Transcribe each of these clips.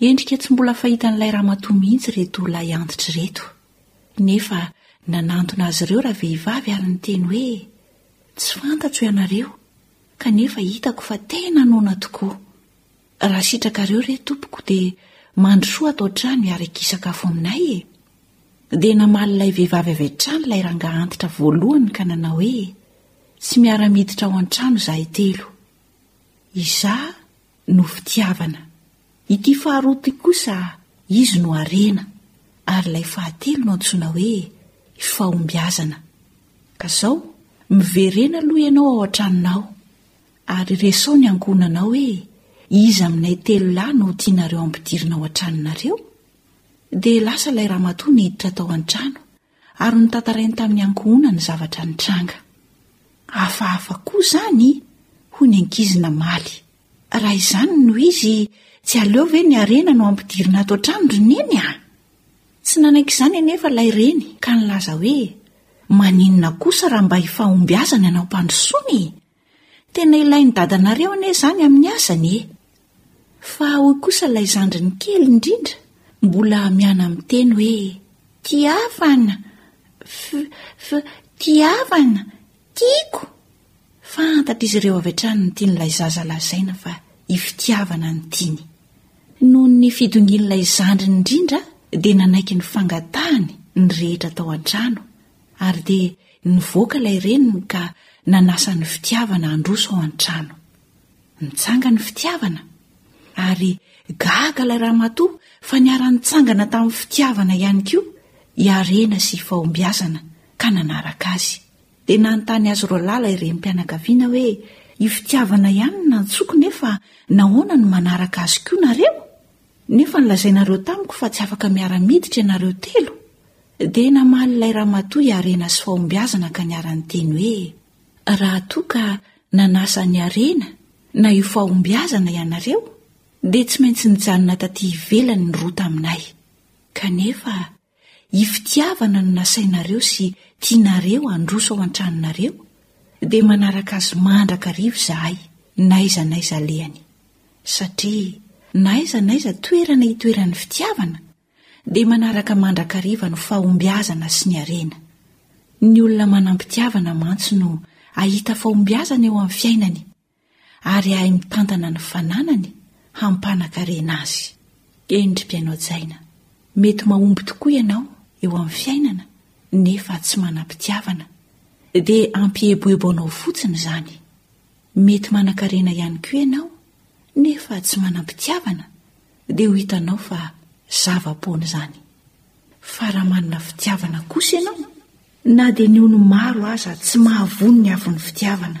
Endrika tsy mbola fahitan'ilay ramatoa mihitsy ireto lahy antitra ireto, nefa nanantona azy ireo ravehivavy ary niteny hoe, Tsy fantatro ianareo, kanefa hitako fa tena noana tokoa. Raha sitrakareo re, tompoko, dia mandrosoa ato an-trano hiaraka hisakafo aminay e! Dia namaly ilay vehivavy avy hatrany ilay rangahy antitra voalohany ka nanao hoe, Tsy miara-miditra ao an-trano izahay telo. Izaho, no fitiavana. Ity faharoa ity kosa izy no harena ary ilay fahatelo no antsoina hoe fahombiazana. Ka izao, miverena aloha ianao ao an-tranonao ary resao ny ankohonanao hoe iza aminay telo lahy no tianareo ampidirina ao an-tranonareo? Dia lasa ilay ramatoa niditra tao an-trano ary notantarainy tamin'ny ankohonany ny zavatra nitranga. Hafahafa koa izany, hoy ny ankizy namaly. Raha izany no izy, tsy aleo ve ny harena no ampidirina ato an-trano ry Neny a! Tsy nanaiky izany anefa ilay reny ka nilaza hoe, Maninona kosa raha mba hifahombiazana ianao mpandrosoana e! Tena ilain'i dadanareo anie izany amin'ny asany e! Fa hoy kosa ilay zandriny kely indrindra mbola miana-miteny hoe tiavana, fi, fi, tiavana, tiako! Fantatr'izy ireo avy hatrany ny tian'ilay zaza lazaina fa i fitiavana no tiany. Noho ny fidongian'ilay zandriny indrindra dia nanaiky ny fangatahany ny rehetra tao an-trano. Ary dia nivoaka ilay reniny ka nanasa ny fitiavana handroso ao an-trano. Nitsanga ny fitiavana? Ary gaga ilay ramatoa fa niara-nitsangana tamin'ny fitiavana ihany koa i Harena sy i Fahombiazana ka nanaraka azy. Dia nanontany azy roalahy ilay renim-pianakaviana hoe, I Fitiavana ihany no nantsoiko nefa nahoana no manaraka azy koa nareo? Nefa nolazainareo tamiko fa tsy afaka miara-miditra ianareo telo, dia namaly ilay ramatoa i Arena sy Fahombiazana ka niara-niteny hoe, Raha toa ka nanasa an'i Arena na i Fahombiazana ianareo, dia tsy maintsy nijanona taty ivelany ny roa taminay. Kanefa, I fitiavana no nasainareo sy tianareo handroso ao an-tranonareo, dia manaraka azy mandrakariva izahay, n'aiza n'aiza alehany. Satria n'aiza n'aiza toerana itoeran'ny fitiavana, dia manaraka mandrakariva ny fahombiazana sy ny harena. Ny olona manam-pitiavana mantsy no hahita fahombiazana eo amin'ny fiainany, ary hahay mitantana ny fananany hampanan-karena azy. Eny ry mpianao Jaina, mety mahomby tokoa ianao eo amin'ny fiainana nefa tsy manam-pitiavana, dia hampieboebo anao fotsiny izany. Mety manan-karena ihany koa ianao nefa tsy manam-pitiavana, dia ho hitanao fa zava-poana izany. Fa raha manana fitiavana kosa ianao, na dia ny olo-maro aza tsy mahavoa ny afon'ny fitiavana,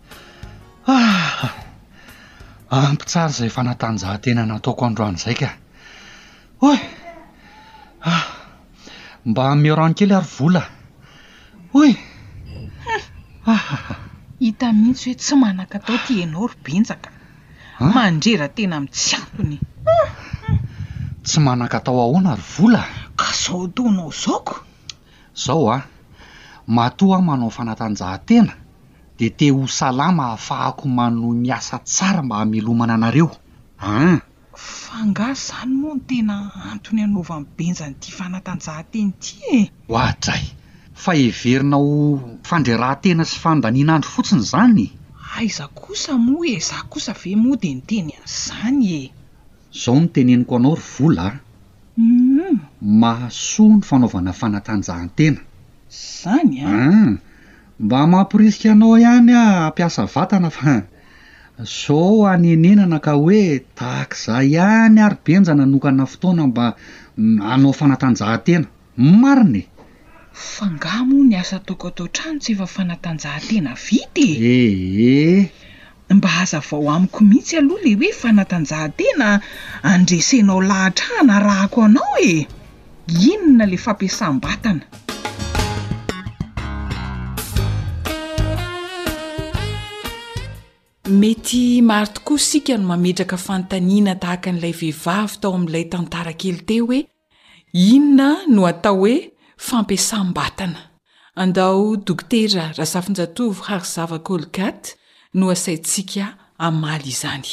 Haa! Ampy tsara izay fanatanjahantena nataoko androany izay ka! Oy! Haa! Mba ameo rano kely ary vola! Oy! Haa! Hita mihitsy hoe tsy manan-katao ity ianao ry Benjaka. Mandrera tena amin'ny tsy antony. Tsy manan-katao ahoana ry vola? Ka izao ataonao izao ko! Izao an! Matoa aho manao fanatanjahantena, Dia te ho salama ahafahako manohy miasa tsara mba hamelomana anareo an! Fa angaha izany moa no tena antony anaovany benja an'ity fanatanjahantena ity e? Oadray! Fa heverina ho fandrerahantena sy fandanian'andro fotsiny izany? Aiza kosa moa e! Za kosa ve moa dia niteny an'izany e! Izao no teneniko anao ry Vola a! Humm! Mahasoa ny fanaovana fanatanjahantena. Izany an! Mba mamporisika anao ihany aho hampiasa vatana fa zo hanenenana ka hoe tahak'izay ihany ary benja nanokana fotoana mba hanao fanatanjahantena. Marina e! Fa angaha moa ny asa ataoko ato an-trano tsy efa fanatanjahantena vita e! Ee. Mba hazavao amiko mihitsy aloha le hoe fanatanjahantena andresenao lahatra hanarahako anao e! Inona le fampiasam-batana? Mety maro tokoa isika no mametraka fanontaniana tahaka an'ilay vehivavy tao amin'ilay tantara kely teo hoe, Inona no atao hoe fampiasam-batana? Andao Dokotera Razafinjatovo Harizava Colgate no asaintsika hamaly izany.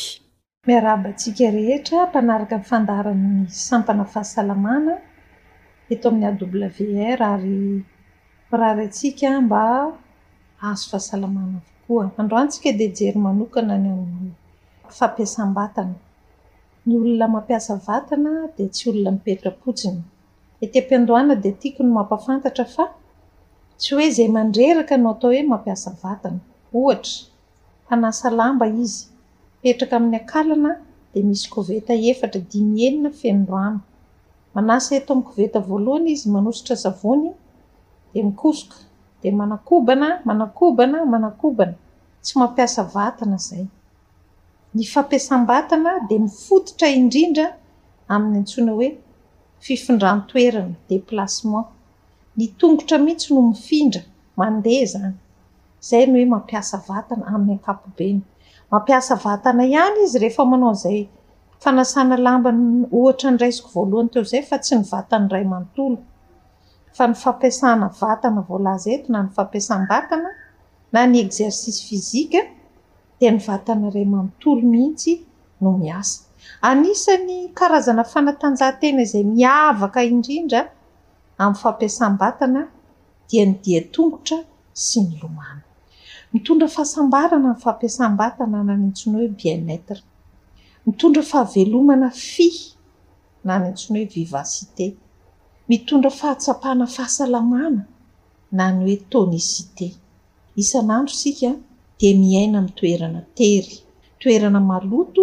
Miarahaba antsika rehetra mpanaraka ny fandaharan'ny sampana fahasalamana eto amin'ny AWR ary mirary antsika mba hahazo fahasalamana avokoa. Androany isika dia hijery manokana ny amin'ny fampiasam-batana. Ny olona mampiasa vatana dia tsy olona mipetra-potsiny. Ety am-piandohana dia tiako ny mampafantatra fa tsy hoe izay mandreraka no atao hoe mampiasa vatana. Ohatra, mpanasa lamba izy, mipetraka amin'ny akalana dia misy koveta efatra, dimy, enina feno rano. Manasa eto amin'ny koveta voalohany izy, manosotra savony, dia mikosoka, dia manakobana, manakobana, manakobana. Tsy mampiasa vatana izay. Ny fampiasam-batana dia mifototra indrindra amin' ny antsoina hoe fifindran-toerana, déplacement. Ny tongotra mihitsy no mifindra, mandeha izany. Izay no hoe mampiasa vatana amin' ny ankapobeny. Mampiasa vatana ihany izy rehefa manao izay fanasana lamba ohatra ny raisiko voalohany teo izay fa tsy ny vatany iray manontolo fa ny fampiasana vatana voalaza eto na ny fampiasam-batana na ny exercice physique dia ny vatana iray manontolo mihitsy no miasa. Anisan'ny karazana fanatanjahantena izay miavaka indrindra amin'ny fampiasam-batana dia ny dian-tongotra sy ny lomano. Mitondra fahasambarana ny fampiasam-batana na ny antsoina hoe bien-être. Mitondra fahavelomana fy na ny antsoina hoe vivacité. Mitondra fahatsapana fahasalamana. na ny hoe tonicité. Isan'andro isika dia miaina amin'ny toerana tery, toerana maloto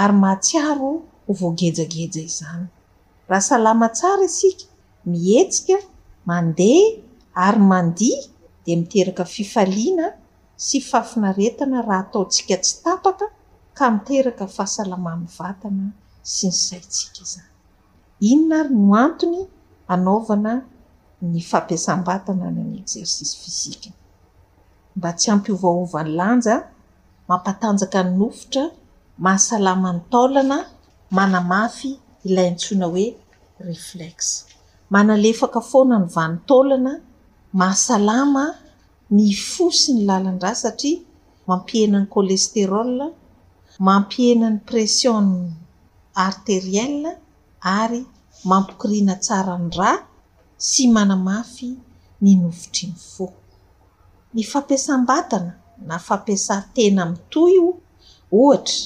ary mahatsiaro ho voagejageja izany. Raha salama tsara isika, mihetsika, mandeha ary mandihy dia miteraka fifaliana sy fahafinaretana raha ataontsika tsy tapaka ka miteraka fahasalaman'ny vatana sy ny saintsika izany. Inona ary no antony anaovana ny fampiasam-batana na ny exercice physique? Mba tsy hampiovaova ny lanja, mampatanjaka ny nofotra, mahasalama ny taolana, manamafy ilay antsoina hoe reflex. Manalefaka foana ny vanin-taolana, mahasalama ny fo sy ny lalan-drà satria mampihena ny cholestérol, mampihena ny pression artériel ary mampikoriana tsara ny rà sy manamafy ny nofotry ny fo. Ny fampiasam-batana na fampiasan-tena mitohy ohatra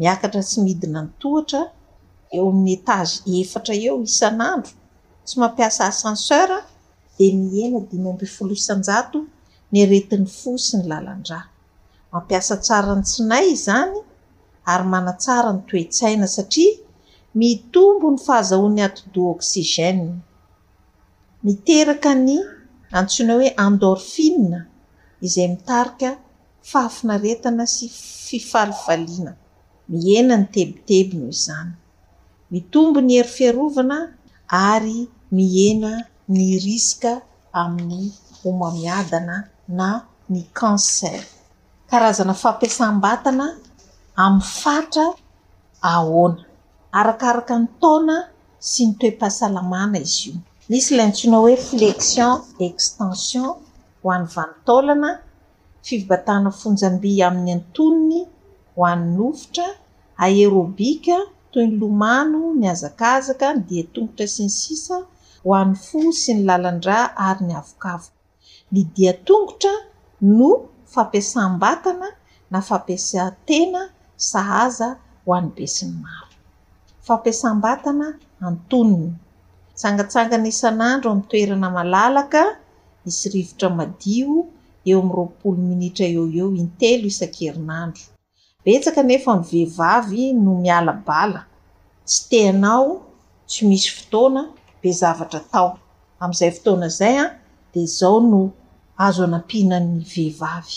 miakatra sy midina ny tohatra eo amin'ny étage efatra eo isan'andro, tsy mampiasa ascenseur. dia mihena dimy ambin'ny folo isan-jato ny aretin'ny fo sy ny lalan-drà. Mampiasa tsara ny tsinay izany ary manatsara ny toe-tsaina satria mitombo ny fahazahoan'ny atidoha oxygène. Miteraka ny antsoina hoe endorphine izay mitarika fahafinaretana sy fifalifaliana. Mihena ny tebiteby noho izany. Mitombo ny hery fiarovana ary mihena ny risque amin'ny homamiadana na ny cancer. Karazana fampiasam-batana amin'ny fatra ahoana? Arakaraka ny taona sy ny toe-pahasalamana izy io. Misy ilay antsoina hoe flexion extension ho an'ny vanin-taolana fibatana fonjam-by amin'ny antonony ho an'ny nofotra, aerobika toy ny lomano, ny hazakazaka, ny dian-tongotra sy ny sisa, ho an'ny fo sy ny lalan-drà ary ny havokavoka. Ny dian-tongotra no fampiasam-batana na fampiasan-tena sahaza ho an'ny besinimaro. Fampiasam-batana antonony. Mitsangantsangana isan'andro amin'ny toerana malalaka misy rivotra madio eo amin'ny roapolo minitra eo ho eo intelo isan-kerinandro. Betsaka anefa ny vehivavy no miala bala, tsy te hanao, tsy misy fotoana, be zavatra atao. Amin'izay fotoana izay dia izao no azo anampiana ny vehivavy,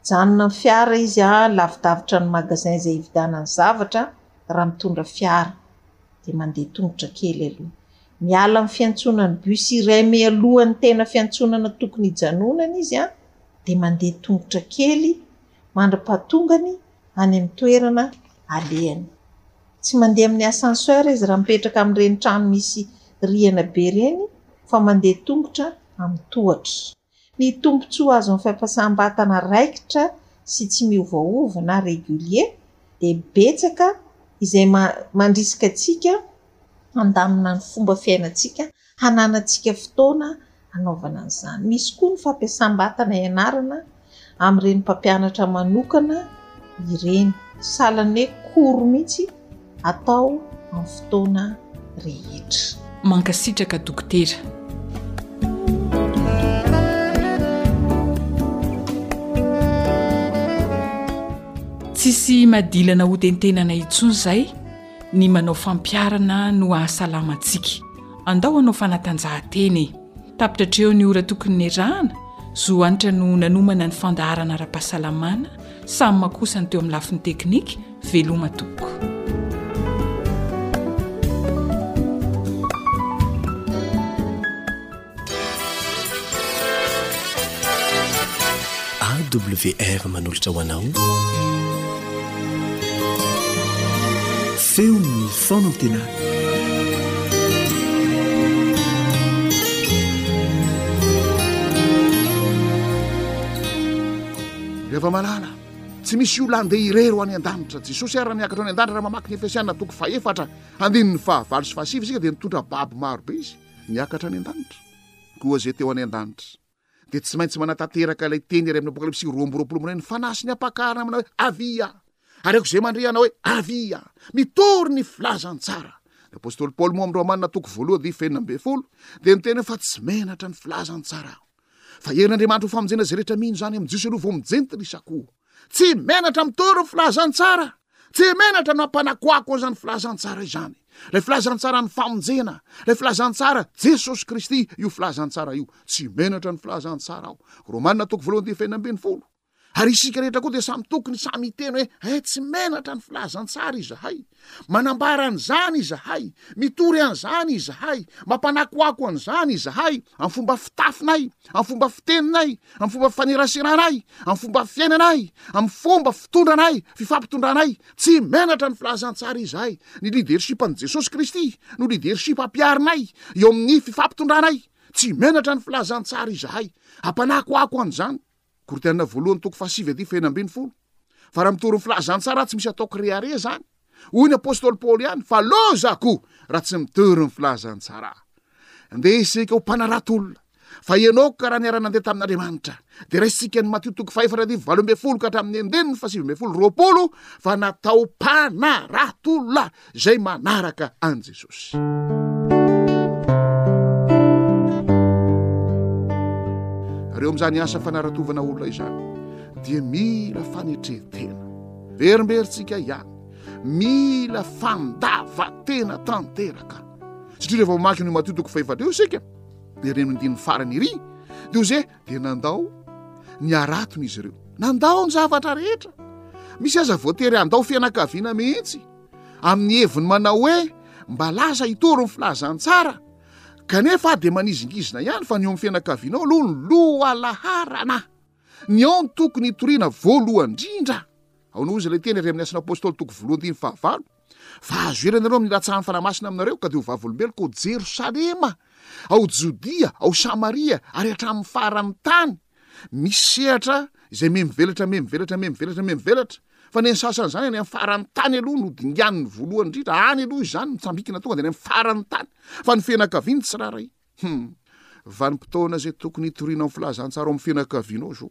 mijanona amin'ny fiara izy lavidavitra ny magasin izay hividianany zavatra raha mitondra fiara, dia mandeha tongotra kely aloha. Miala amin'ny fiantsonan'ny bus iray mialohan'ny tena fiantsonana tokony hijanonany izy an, dia mandeha tongotra kely mandra-pahatongany any amin'ny toerana alehany. Tsy mandeha amin'ny ascenseur izy raha mipetraka amin'ireny trano misy rihana be ireny fa mandeha tongotra amin'ny tohatra. Ny tombontsoa azo amin'ny fampiasam-batana raikitra sy tsy miovaova na régulier dia betsaka izay mandrisika antsika handamina ny fomba fiainantsika hananantsika fotoana hanaovana an'izany. Misy koa ny fampiasam-batana ianarana amin'ireny mpampianatra manokana ireny, sahalan'ny hoe cours mihitsy. atao amin'ny fotoana rehetra. Mankasitraka Dokotera. Tsisy madilana hotentenana intsony izay, ny manao fampiarana no hahasalama antsika. Andao hanao fanatanjahantena e! Tapitra hatreo ny ora tokony niarahana, zo hanitra no nanomana ny fandaharana ara-pahasalamana, samy maha kosa ny teo amin'ny lafiny teknika, Veloma tompoko. wr manolotra ho anao feon'ny fonantena rehefa malala Tsy misy olona handeha irery ho any an-danitra. Jesosy ary raha niakatra ho any an-danitra, raha mamaky ny Efesiana toko fahefatra, andininy fahavalo sy fahasivy isika dia nitondra babo maro be izy, niakatra any an-danitra. Koa izay teo any an-danitra dia tsy maintsy manatanteraka ilay teny ary amin'ny Apokalypsy roa amby roapolo maraina, ny fanahy sy ny ampakarina manao hoe, Avia! Ary aok'izay mandre hanao hoe, Avia! Mitory ny filazantsara. Ny apostoly Paoly moa amin'ny Romana toko voalohany dia fenina ambin'ny folo dia niteny hoe, fa tsy menatra ny filazantsara aho. Fa herin'Andriamanitra ho famonjena izay rehetra mino izany amin'ny Jiosy aloha vao mijenty ry Sako. Tsy menatra mitory ny filazantsara. Tsy menatra no hampanakoako an'izany filazantsara izany. Ilay filazantsaran'ny famonjena, ilay filazantsara Jesosy Kristy io filazantsara io. Tsy menatra ny filazantsara aho. Romana toko voalohany dia fahena ambin'ny folo. Ary isika rehetra koa dia samy tokony samy hiteny hoe eh tsy menatra ny filazantsara izahay, manambara an'izany izahay, mitory an'izany izahay, mampanakoako an'izany izahay, amin'ny fomba fitafinay, amin'ny fomba fiteninay, amin'ny fomba faneraseranay, amin'ny fomba fiainanay, amin'ny fomba fitondranay, fifampitondranay, tsy menatra ny filazantsara izahay. Ny leadership an'i Jesosy Kristy no leadership ampiharinay eo amin'ny fifampitondranay. Tsy menatra ny filazantsara izahay, ampanakoako an'izany. Korinthiana voalohany toko fahasivy andininy fahenina ambin'ny folo. Fa raha mitory ny filazantsara aho tsy misy ataoko rehareha izany. Hoy ny apostoly Paoly ihany fa lozako raha tsy mitory ny filazantsara aho. Ndeha isika ho mpanarato olona. Fa Henôka ka raha niara-nandeha tamin'Andriamanitra. Dia raisintsika ny Matio toko fahefatra andininy valo ambin'ny folo ka hatramin'ny andininy fahasivy ambin'ny folo, roapolo, fa natao mpanarato olona izay manaraka an'i Jesosy. Nareo amin'izany asa fanaratovana olona izany dia mila fanetren-tena. Verimberitsika ihany, mila fandavan-tena tanteraka. Satria rehefa mamaky ny matiotoko fahefatra eo isika, dia ireny andininy farany iry, dia ho izay dia nandao ny haratony izy ireo. Nandao ny zavatra rehetra. Misy aza voatery handao fianakaviana mihitsy amin'ny heviny manao hoe mba lasa hitory ny filazantsara kanefa dia manizingizina ihany fa ny eo amin'ny fianakavianao aloha ny lohalaharana. Ny ao ny tokony hitoriana voalohany indrindra. Aonoa izy ilay teny ary amin'ny asin'apostoly toko voalohany fahavalo. Fa azo ela ianareo amin'ny ratsahan'ny Fanahy Masina aminareo, ka dia ho vavolombeloko ao Jerosalema, ao Jodia, ao Samaria, ary hatramin'ny faran'ny tany. Misy sehatra izay memivelatra, memivelatra, memivelatra, memivelatra, fa ny sasany izany any amin'ny faran'ny tany aloha no dingan'ny voalohany indrindra, any aloha izany mitsambikina tonga dia any amin'ny faran'ny tany, fa ny fianakaviany tsirairay. Hum. Vanim-potoana izay tokony hitoriana amin'ny filazantsara ao amin'ny fianakavianao izao.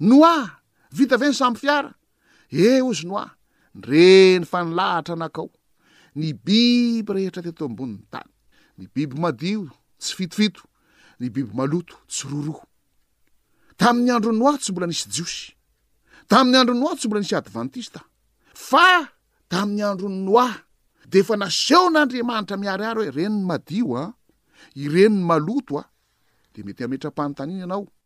Noa! Vita ve ny sambo fiara? Ee hozy Noa, nireny fa nilahatra nakao ny biby rehetra teto ambonin'ny tany, ny biby madio tsy fitofito, ny biby maloto tsy roroa. Tamin'ny andron'i Noa tsy mbola nisy Jiosy. Tamin'ny andron'i Noa tsy mbola nisy Advantista. Fa tamin'ny andron'i Noa dia efa nasehon'Andriamanitra miharihary hoe ireny ny madio an, ireny ny maloto an. Dia mety hametra-panontaniana ianao.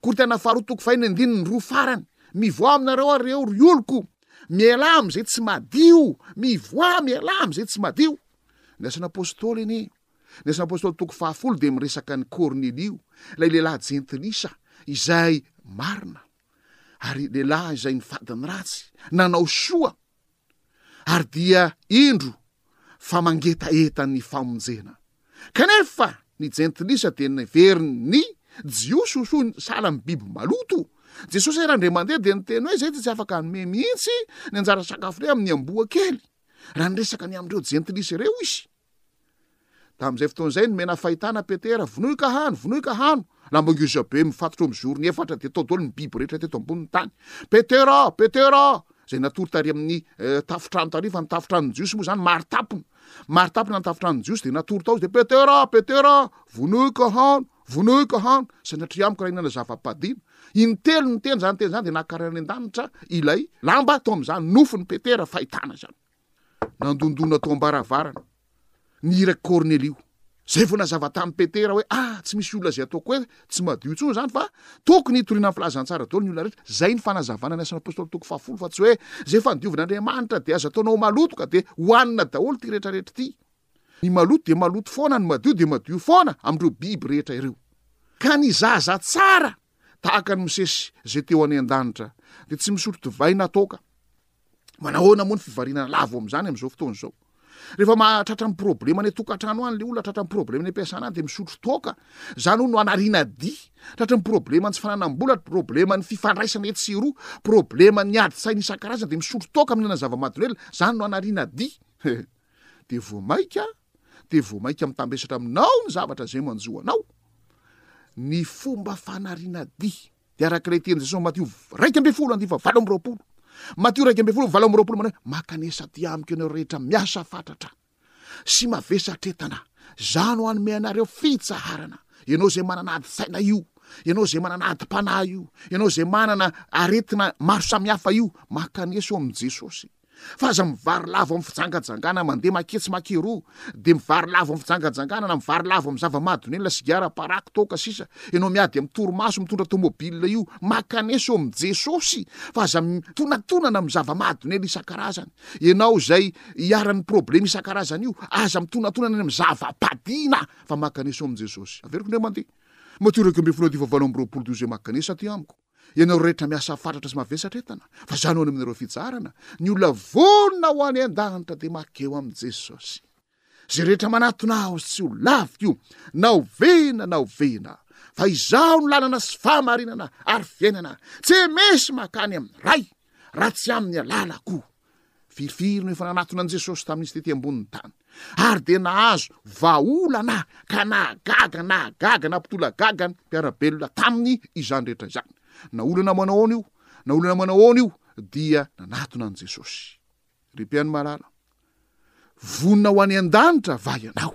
Korinthiana faharoa toko fahiny andininy roa farany Mivoaha aminareo ary ireo ry oloko, mialà amin'izay tsy madio, mivoaha, mialà amin'izay tsy madio. Ny asan'ny Apôstôly anie, ny asan'ny Apôstôly toko fahafolo dia miresaka an'i Kôrnelio, ilay lehilahy jentilisa izay marina, ary lehilahy izay nifady ny ratsy, nanao soa, ary dia indro fa mangetaheta ny famonjena. Kanefa ny jentilisa dia niverin'ny Jiosy ho toy ny sahala amin'ny biby maloto. Jesosy ary andre mandeha dia niteny hoe izay dia tsy afaka hanome mihitsy ny anjara sakafony amin'ny amboa kely raha niresaka ny amin'ireo jentilisa ireo izy. Tamin'izay fotoana izay, nomena fahitana Petera, Vonoy ka hano! Vonoy ka hano! Lamba ngeza be mifatotra eo amin'ny zorony efatra dia tao daholo ny biby rehetra teto ambonin'ny tany. Petera! Petera! Izay natory tary amin'ny eh, tafontrano tary, fa ny tafotranon'ny Jiosy moa izany maritapona. Maritapona ny tafotranon'ny Jiosy dia natory tao izy dia Petera! Petera! Vonoy ka hano! Vonoy ka hano! Sanatria amiko raha inona zava-padina. Intelo niteny izany teny izany dia nakarana any an-danitra ilay lamba tao amin'izany nofon'i Petera fahitana izany. Nandondona tao am-baravarana ny irak'i Kornelio, izay vao nazava tamin'i Petera hoe, Ah, tsy misy olona izay ataoko hoe tsy madio intsony izany, fa tokony hitoriana amin'ny filazantsara daholo ny olona rehetra. Izay ny fanazavana ny Asan'ny Apostoly toko fahafolo, fa tsy hoe izay efa nodiovin'Andriamanitra dia aza ataonao maloto ka dia hohanina daholo ity rehetrarehetra ity. Ny maloto dia maloto foana, ny madio dia madio foana amin'ireo biby rehetra ireo. Ka ny zaza tsara tahaka an'i Mosesy izay teo any an-danitra, dia tsy misotro divay na toaka. Manahoana moa ny fivariana lavo amin'izany amin'izao fotoana izao? Rehefa mahatratra ny problema any an-tokantrano any ilay olona, tratra ny problema any am-piasana any, dia misotro toaka. Izany hono no anariana dia. Tratry ny probleman'ny tsy fananam-bola, probleman'ny fifandraisana etsy sy eroa, probleman'ny adin-tsaina isan-karazany, dia misotro toaka mihinana zava-mahadomelina. Izany no anariana dia. Dia vao mainka dia vao maika mitambesatra aminao ny zavatra izay manjo anao. Ny fomba fanariana dihy dia araka ilay teny Jesosy Matio iraika ambin'ny folo andifa valo amby roapolo. Matio iraika ambin'ny folo valo amby roapolo manao hoe makanesa aty amiko ianareo rehetra miasa fatratra sy mavesatretana. Za no hanome anareo fitsaharana. Ianao izay manana ady saina io, ianao izay manana adim-panahy io, ianao izay manana aretina maro samihafa io, makanesa ao amin'i Jesosy. fa aza mivarilavo amin'ny fijangajangana mandeha maketsy makeroa dia mivarilavo amin'ny fijangajangana na mivarilavo amin'ny zava-mahadomelina sigara parako toaka sisa ianao miady amin'ny torimaso mitondra tomobila io makaneso amin'i jesosy fa aza mitonatonana amin'ny zava-mahadomelina isan-karazany ianao izay hiaran'ny problema isan-karazany io aza mitonatonana ny amin'ny zava-padiana fa makaneso amin'i jesosy averiko indray mandeha matioraka mbe folo adivavalo amby roapolo doze makanesa aty amiko ianareo rehetra miasa fatratra sy mavesatra entana, fa izany ho any aminareo fitsaharana, ny olona vonona ho any an-danitra dia makeo amin'i Jesosy. Izay rehetra manatona aho tsy ho laviko, na ho vena na ho vena, fa izaho no lalana sy fahamarinana ary fiainana, tsy misy makany amin'ny Ray. raha tsy amin'ny alalako. Firifiry no efa nanatona an'i Jesosy tamin'izy tety ambonin'ny tany, ary dia nahazo vahaolana ka nahagaga nahagaga nampitolagaga ny mpiara-belona taminy izany rehetra izany. Na olana manao ahoana io, na olana manao ahoana io, dia nanatona an'i Jesosy. Ry mpihaino malala, vonona ho any an-danitra va ianao?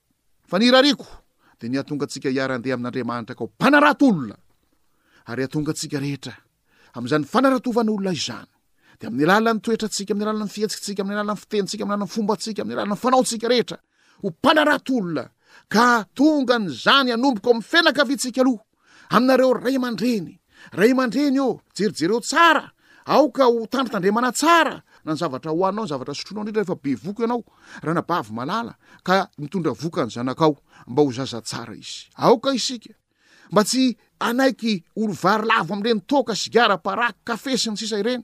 Fa ny irariako dia ny hahatonga antsika hiara handeha amin'Andriamanitra ka ho mpanarato olona ary hahatonga antsika rehetra amin'izany fanaratovan olona izany dia amin'ny alalan'ny toetrantsika, amin'ny alalan'ny fihetsiktsika, amin'ny alalan'ny fitenintsika, amin'ny alalan'ny fombantsika, amin'ny alalan'ny fanaontsika rehetra ho mpanarato olona ka hahatonga an'izany hanomboka ao amin'ny fianakaviantsika aloha. aminareo ray aman-dreny. Ray aman-dreny ô, jerijereo tsara, aoka ho tandrik'Andriamana tsara na ny zavatra hohaninao, ny zavatra sotroinao indrindra rehefa be voka ianao, ranabavy malala, ka mitondra voka ny zanakao, mba ho zaza tsara izy. Aoka isika mba tsy hanaiky ho vary lavo amin'ireny toaka, sigara, paraky, kafe sy ny sisa ireny,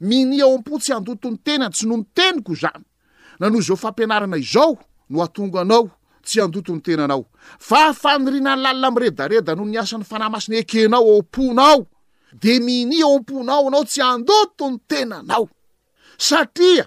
Minia ao am-po tsy handoto ny tena tsy noho ny teniko izany, na noho izao fampianarana izao no hahatonga anao tsy handoto ny tenanao, fa faniriana lalina miredareda noho ny asan'ny Fanahy Masina ekenao ao am-ponao, dia minia ao am-ponao ianao tsy handoto ny tenanao. Satria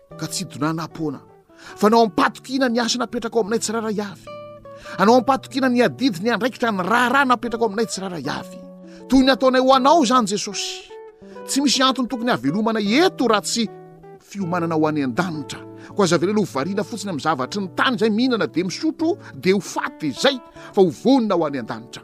ka tsy donana am-poana fa anao am-patokiana ny asa napetraka ao aminay tsirairay avy anao am-patokiana ny adidy ny andraikitra ny raharaha napetraka ao aminay tsirairay avy toy ny ataonay ho anao izany jesosy tsy misy antony tokony havelomana eto raha tsy fiomanana ho any an-danitra ko aza velena ho variana fotsiny amin'ny zavatry ny tany izay mihinana dia misotro dia ho faty izay fa ho vonona ho any an-danitra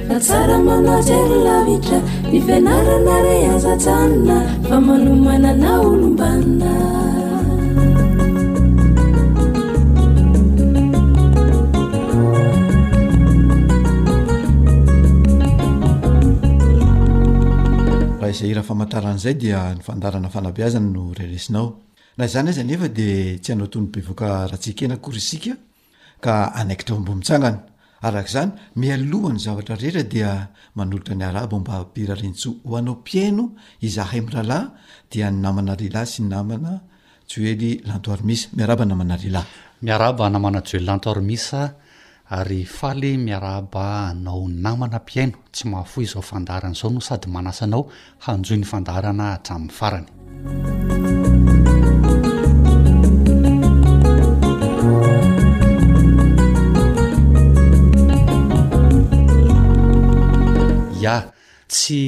Fa tsara manao jery lavitra Ny fianarana re aza janona Fa manomana na olombanona izay hira famantarana izay dia ny fandarana fanabeazana no reresinao na izany azy anefa dia tsy hanao toy ny bevoka ratsy ekena akory isika ka anaikitra omby mitsangana. Araka izany, mialohan'ny zavatra rehetra dia manolotra ny arabo mba hampirarian-tsoa ho anao mpihaino izahay mirahalahy dia ny namana lehilahy sy ny namana Joely Lanto Armisa. Miarahaba namana lehilahy. Miarahaba namana Joely Lanto Armisa ary faly miarahaba anao namana mpihaino tsy mahafoy izao fandaharana izao no sady manasa anao hanjohy ny fandaharana hatramin'ny farany. Ya, tsy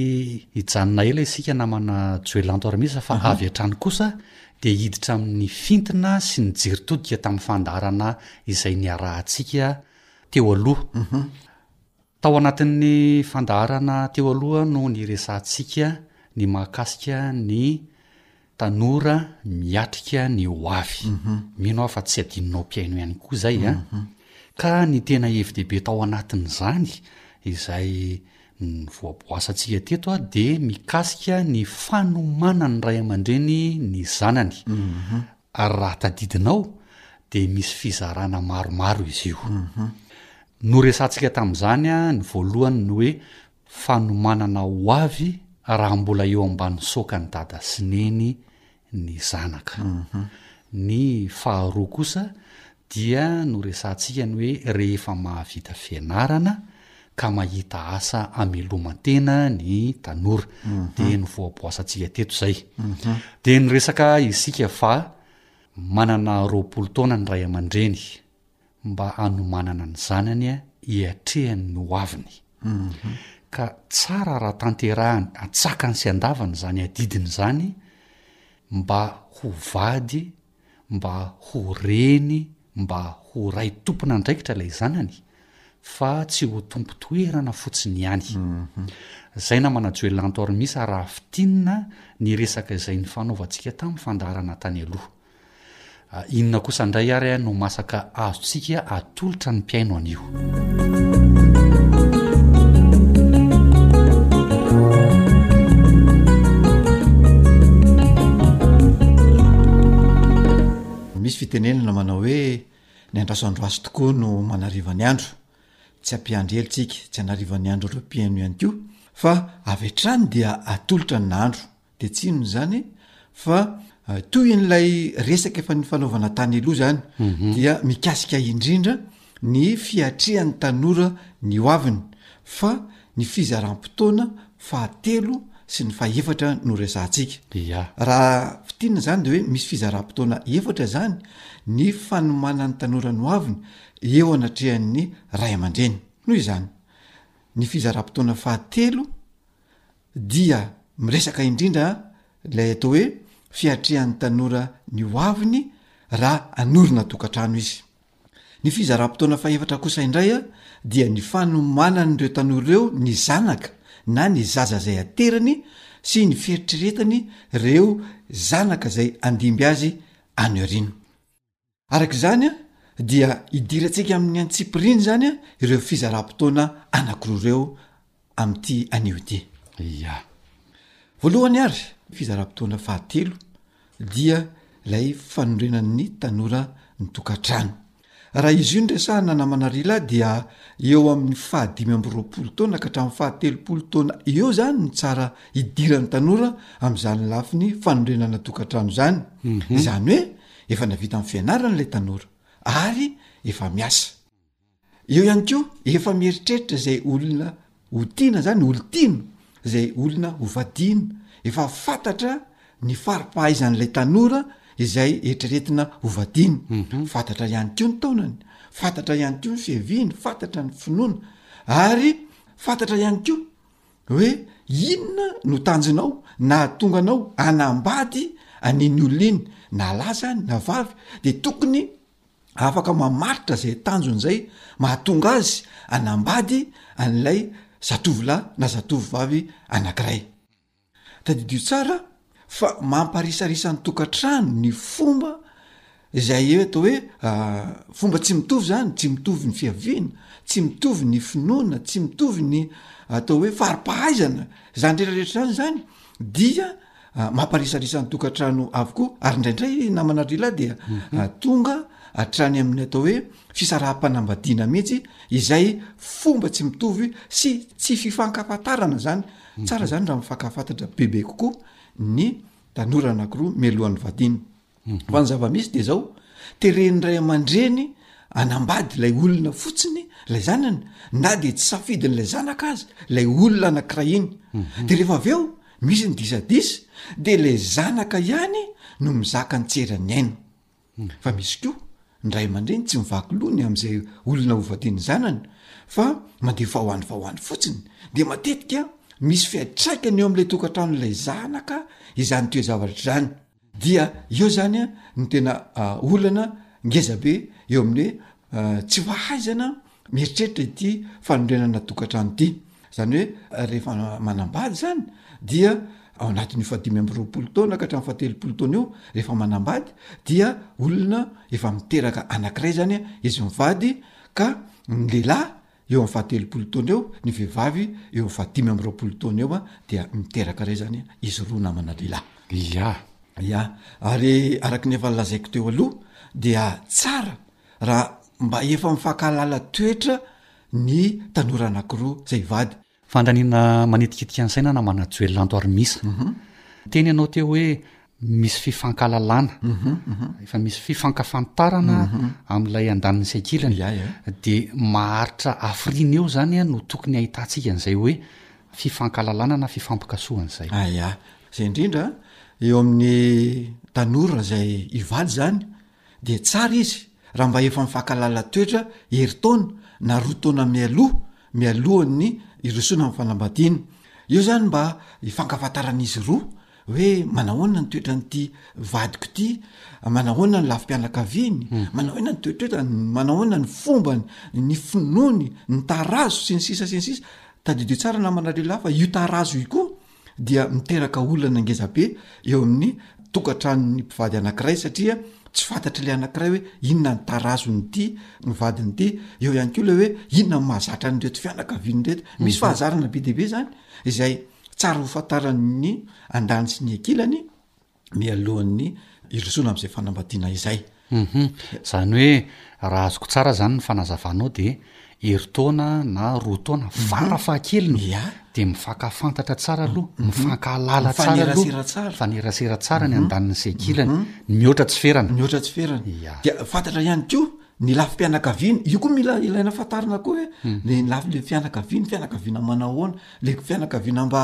hijanona ela isika namana Joelanto Armisa fa mhm. avy hatrany kosa dia hiditra amin'ny fintina sy ny jery todika tamin'ny fandaharana izay niarahantsika teo aloha. Mhm. Tao anatin'ny fandaharana teo aloha no niresahantsika ny mahakasika ny tanora miatrika ny ho avy. Mino aho fa tsy adinonao mpihaino ihany koa izay an! Ka ny tena hevi-dehibe tao anatin'izany izay voaboasantsika teto dia mikasika ny fanomanan'ny ray aman-dreny ny zanany. ary raha tadidinao dia misy fizarana maromaro izy io. Noresahantsika tamin'izany ny voalohany ny hoe fanomanana ho avy raha mbola eo ambany saokan'i dada sy neny ny zanaka. Ny faharoa kosa Dia noresahantsika ny hoe rehefa mahavita fianarana ka mahita asa hameloman-tena ny tanora. Dia novoaboasantsika teto izay. Dia niresaka isika fa manana roapolo taona ny ray aman-dreny mba hanomanana ny zanany hiatrehany ny ho aviny. Ka tsara raha tanterahany, atsakany sy andavany izany adidiny izany mba ho vady mba ho reny mba ho ray tompon'andraikitra ilay zanany fa tsy ho tompo toerana fotsiny ihany. Zay namana Joelanto Armisa raha fintinina ny resaka izay nifanaovantsika tamin'ny fandaharana tany aloha. Inona kosa indray ary no masaka azontsika Tolotra ny mpihaino an'io. Misy fitenenana manao hoe ny andraso androasy tokoa no manariva ny andro. Tsy ampiandry ela tsika, tsy anarivan'ny andro ireo mpihaino ihany koa fa avy hatrany dia atolotra ny nahandro Dia tsy inona izany fa toy ilay resaka efa nifanaovana tany aloha izany, dia mikasika indrindra ny fiatrian'ny tanora ny ho aviny fa ny fizaram-potoana fahatelo sy ny fahefatra no resahantsika. Ia. Raha fintinina izany dia hoe misy fizaram-potoana efatra izany ny fanomanan'ny tanora ny ho aviny eo anatrehan'ny ray aman-dreny. Noho izany, ny fizaram-potoana fahatelo, dia miresaka indrindra ilay atao hoe fiatrehan'ny tanora ny ho aviny raha hanorina tokantrano izy. Ny fizaram-potoana fahefatra kosa indray dia ny fanomanan'ireo tanora ireo ny zanaka na ny zaza izay aterany sy ny fieritreretany ireo zanaka izay handimby azy any aoriana. Araka izany dia idirantsika amin'ny antsipiriany izany ireo fizaram-potoana anankiroa ireo amin'ity anio ity. Ia, voalohany ary ny fizaram-potoana fahatelo dia ilay fanorenan'ny tanora ny tokantrano. Raha izy io no resahana namana ry lahy dia eo amin'ny fahadimy amby roapolo taona ka hatramin'ny fahatelopolo taona eo izany no tsara idiran'ny tanora amin'izany lafiny fanorenana tokantrano izany. Izany hoe. Efa nahavita ny fianarany ilay tanora ary efa miasa. Eo ihany koa efa mieritreritra izay olona ho tiana zany, olon-tiana, izay olona ho vadiana. Efa fantatra ny fari-pahaizan'ilay tanora izay eritreretina ho vadiana. Fantatra ihany koa ny taonany, fantatra ihany koa ny fiaviany, fantatra ny finoany ary fantatra ihany koa Hoe inona no tanjonao nahatonga anao hanambady an'iny olona iny na lahy zany na vavy de tokony afaka mamaritra zay tanjony zay mahatonga azy anambady an'ilay zatovolahy na zatovovavy anakiray. Tadidio tsara Fa mamparisarisa ny tokantrano ny fomba izay hoe atao hoe fomba tsy mitovy zany, tsy mitovy ny fiaviana, tsy mitovy ny finoana, tsy mitovy ny atao hoe fari-pahaizana, zany rehetra rehetra zany zany dia mamparisarisa ny tokantrano avokoa ary indraindray namana ry lahy dia tonga hatrany amin'ny atao hoe fisaraham-panambadiana mihitsy izay fomba tsy mitovy sy tsy fifankafantarana zany Tsara zany raha mifankafatatra bebe kokoa ny tanora anakiroa mialohan'ny vadina fa ny zava-misy de zao teren'ny ray aman-dreny anambady ilay olona fotsiny lay zanany na de tsy safidiny ilay zanaka azy lay olona anakiray iny de rehefa avy eo misy ny disadisa de lay zanaka ihany no mizaka ny tseran'ny aina Fa misy koa ny ray aman-dreny tsy mivaky loha ny amin'izay olona hovadian'ny zanany fa mandeha vaohany vaohany fotsiny, dia matetika misy fiantraikany eo amin'ilay tokantranon'ilay zanaka izany toe-zavatra izany. Dia eo izany no tena olana ngezabe eo amin'ny hoe tsy fahaizana Mieritreritra ity fanorenana tokantrano ity, zany hoe rehefa manambady zany dia ao anatin'io fahadimy amby roapolo taona ka hatramin'ny fahatelopolo taona io rehefa manambady dia olona efa miteraka anankiray zany izy mivady ka ny lehilahy eo amin'ny fahatelopolo taona eo, ny vehivavy eo amin'ny fahadimy amby roapolo taona eo dia miteraka ray zany izy roa namana lehilahy. Ia! Ia! Ary araky ny efa lazaiko teo aloha dia tsara raha mba efa mifankahalala toetra ny tanora anankiroa izay hivady. Fandaniana manitikitika ny saina na manadio elanto ary misa. Niteny ianao teo hoe misy fifankahalalana, efa misy fifankafantarana amin'ilay andaniny sy ankilany. Dia maharitra hafiriana eo izany no tokony hahitantsika an'izay hoe fifankahalalana na fifampikasohana izay. Aya. Izay indrindra eo amin'ny tanora izay hivady izany dia tsara izy raha mba efa mifankahalala toetra herintaona na roa taona mialoha mialohan'ny hirosoana amin'ny fanambadiana. Eo izany mba hifankafantaran'izy roa hoe manahoana ny toetran'ity vadiko ity, manahoana ny lafim-pianakaviany, manahoana ny toetoetany, manahoana ny fombany, ny finoany, ny tarazo sy ny sisa sy ny sisa. Tadidio tsara namanareo lahy fa io tarazo io koa dia miteraka olana ngezabe eo amin'ny tokantranon'ny mpivady anankiray satria tsy fantatry le anankiray hoe inona ny tarazon'ity vadiny ity, eo ihany koa le hoe inona ny mahazatra an'ireto fianakaviany ireto, misy fahazarana be dia be zany izay tsara hofantaran'ny andaniny sy ny ankilany. mialohan'ny hirosoana amin'izay fanambadiana izay. Humm. Izany hoe raha azoko tsara izany ny fanazavanao dia herintaona na roa taona fara fahakeliny dia mifankahafantatra tsara aloha, mifankahalala tsara aloha, mifanerasera tsara, mifanerasera tsara ny andaniny sy ankilany, ny mihoatra tsy ferana. Mihoatra tsy ferana. Ia. Dia fantatra ihany koa ny lafim-pianakaviana, io koa mila ilaina fantarina koa hoe ny lafiny fianakaviana, fianakaviana manao ahoana, ilay fianakaviana mba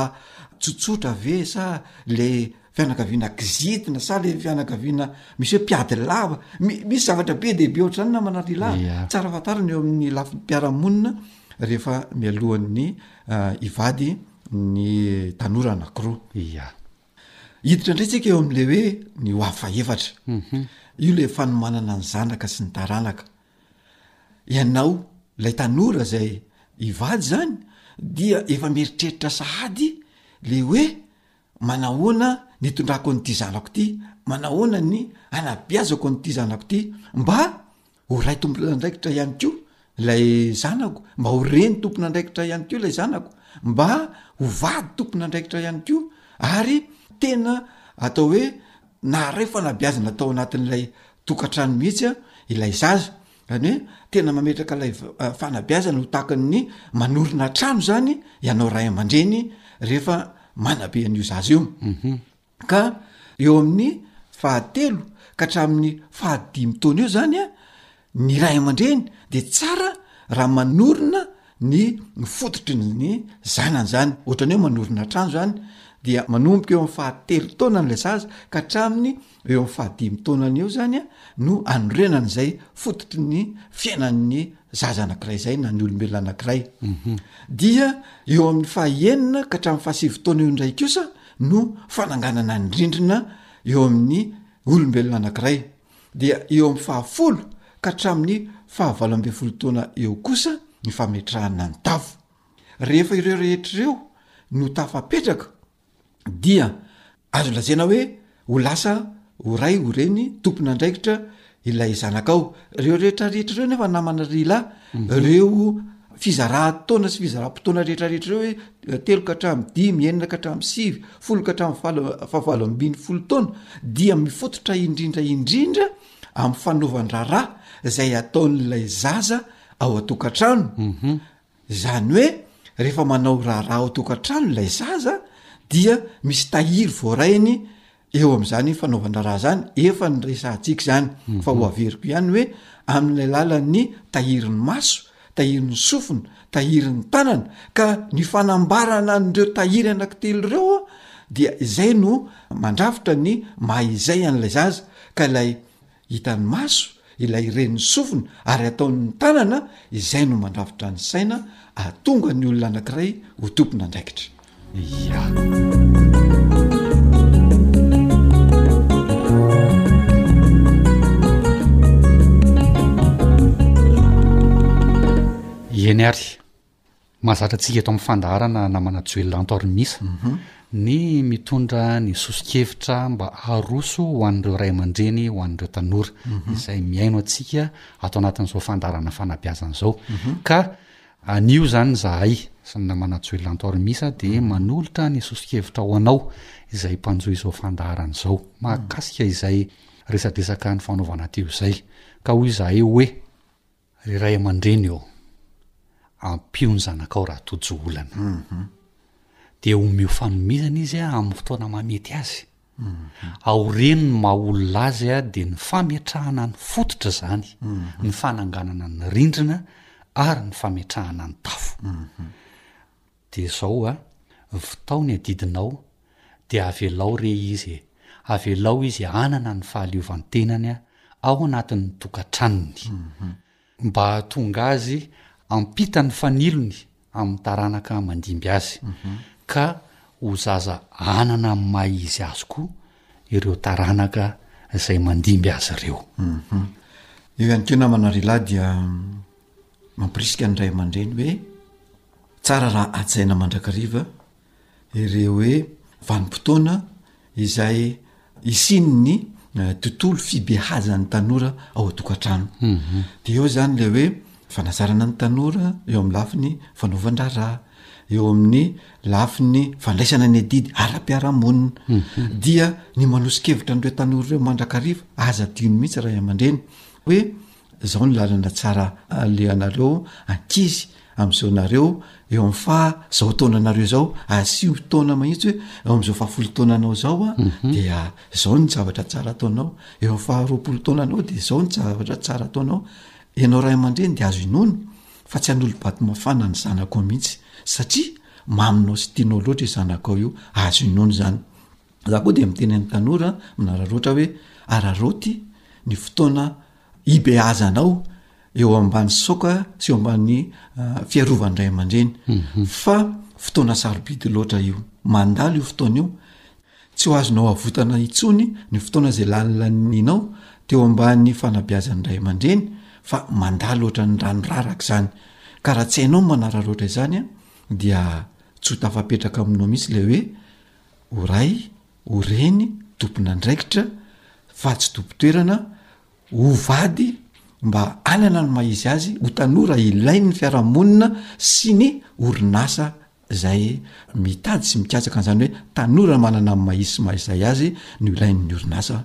Tsotsotra ve sa le fianakaviana kizitina sa le fianakaviana misy hoe mpiady lava? Misy zavatra be dia be ohatr'izany namana Lilaa, tsara fantarina eo amin'ny lafiny mpiara-monina rehefa mialohan'ny ah, hivady ny tanora anankiroa. Ia. Hiditra indray tsika eo amin'le hoe ny ho avy fahefatra. Io le fanomanana ny zanaka sy ny taranaka. Ianao ilay tanora izay hivady izany dia efa mieritreritra sahady le hoe manahoana ny itondrako an'ity zanako ity, manahoana ny anabeazako an'ity zanako ity, mba ho ray tompon'andraikitra ihany koa ilay zanako, mba ho reny tompon'andraikitra ihany koa ilay zanako, mba ho vady tompon'andraikitra ihany koa ary tena atao hoe. Naharay fanabeazana tao anatin'ilay tokantrano mihitsy ilay zaza, izany hoe tena mametraka ilay fanabeazana ho tahaka ny manorina trano izany ianao ray aman-dreny rehefa manabe an'io zaza io. Mhm. Ka eo amin'ny fahatelo ka hatramin'ny fahadimy taona eo izany a, Ny ray aman-dreny dia tsara raha manorina ny fototry ny zanany zany, ohatrany hoe manorina trano zany dia manomboka eo am fahatelo taonany lay zaza ka hatramin'ny eo am fahadimy taonany eo zany a no anorenany zay fototry ny fiainan'ny zaza anakiray zay na ny olombelona anakiray dia eo amin'ny fahaenina ka hatramin'ny fahasivy taona eo indray kosa no fananganana ny rindrina eo amin'ny olombelona anakiray dia eo amin'ny fahafolo ka hatramin'ny fahavalo ambin'ny folo taona eo kosa ny fametrahana ny tafo. Rehefa ireo rehetra ireo no tafapetraka dia azo lazaina hoe ho lasa ho ray ho reny tompon'andraikitra ilay zanakao. Ireo rehetra rehetra ireo nefa namana ry lahy ireo fizaràn-taona sy fizaràm-potoana rehetrarehetra ireo hoe telo ka hatramin'ny dimy, enina ka hatramin'ny sivy, folo ka hatramin'ny valo, fahavalo ambin'ny folo taona dia mifototra indrindra indrindra amin'ny fanaovan-draharaha izay ataon'ilay zaza ao an-tokantrano, mhm. izany hoe rehefa manao raharaha ao an-tokantrano ilay zaza dia misy tahiry voarainy eo amin'izany fanaovan-draharaha zany efa ny resahantsika zany fa ho averiko ihany hoe amin'ilay lalan'ny tahirin'ny maso tahirin'ny sofina tahirin'ny tanana ka ny fanambarana an'ireo tahiry anaki telo ireo a dia izay no mandrafitra ny maha izay an'ilay zaza ka ilay Hitan'ny maso ilay iren'ny sofina ary ataon'ny tanana izay no mandrafitra ny saina ahatonga ny olona anankiray ho tompon'andraikitra. Ia. Eny ary. Mahazatra antsika eto amin'ny fandaharana namana Joel Anto Armisa ny mitondra ny soso-kevitra mba haroso ho an'ireo ray aman-dreny, ho an'ireo tanora izay mihaino antsika ato anatin'izao fandaharana fanabeazana izao. Ka anio izany izahay sy ny namana Joel Anto Armisa dia manolotra ny soso-kevitra ho anao izay mpanjohy izao fandaharana izao mahakasika izay resadresaka nifanaovana teo izay. Ka hoy izahay hoe. Ry ray aman-dreny ô, ampio ny zanakao raha tojo olana, dia omeo fanomezana izy amin'ny fotoana mahamety azy. Aoriany ny maha olona azy dia ny fametrahana ny fototra izany, ny fananganana ny rindrina ary ny fametrahana ny tafo. Dia izao a, votao ny adidinao, dia avelao re izy e, avelao izy hanana ny fahaleovantenany ao anatin'ny tokantranony, mba hahatonga azy hampita ny fanilony amin'ny taranaka mandimby azy, ka ho zaza hanana amin'ny maha izy azy koa ireo taranaka izay mandimby azy ireo. Eo ihany koa namana ry lahy dia mampirisika ny ray aman-dreny hoe. Tsara raha hajaina mandrakariva ireo hoe vanim-potoana izay hisian'ny tontolo fibehazan'ny tanora ao an-tokantrano. Mhm. Dia eo izany ilay hoe fanazarana ny tanora eo amin'ny lafiny fanaovan-draharaha, eo amin'ny lafiny fandraisana ny adidy ara-piarahamonina. Mhm. Dia ny manoso-kevitra an'ireo tanora ireo mandrakariva, aza adino mihitsy ray aman-dreny hoe Zao ny lalana tsara alehanareo ankizy amzao nareo eo am faha zao taona nareo zao asio taona mahitsy hoe eo amzao faha folo taona nao zao a mhm. dia zao ny zavatra tsara ataonao eo am faha roapolo taona nao de zao ny javatra tsara ataonao ianao ray aman-dreny de azo inoana fa tsy anolobato mafana ny zanako mihitsy satria maminao sy tianao loatra i zanakao io azo inoana zany Za koa dia miteny amin'ny tanora manararaotra hoe araraoty ny fotoana hibeazanao eo ambany saoka sy eo ambany ah, fiarovan'ny ray aman-dreny mhm. fa fotoana sarobidy loatra io mandalo io fotoana io tsy ho azonao avotana intsony ny fotoana izay lalilaninao teo ambany fanabeazan'ny ray aman-dreny fa mandalo ohatra ny ranoraraka izany ka raha tsy hainao manararaotra izany a dia tsy ho tafapetraka aminao mihitsy ilay hoe ho ray, ho reny, tompon'andraikitra fa tsy tompon-toerana, ho vady mba hanana ny maha izy azy, ho tanora ilain'ny fiarahamonina sy ny orinasa izay mitady sy mikatsaka an'izany hoe tanora manana ny maha izy sy maha izay azy no ilain'ny orinasa.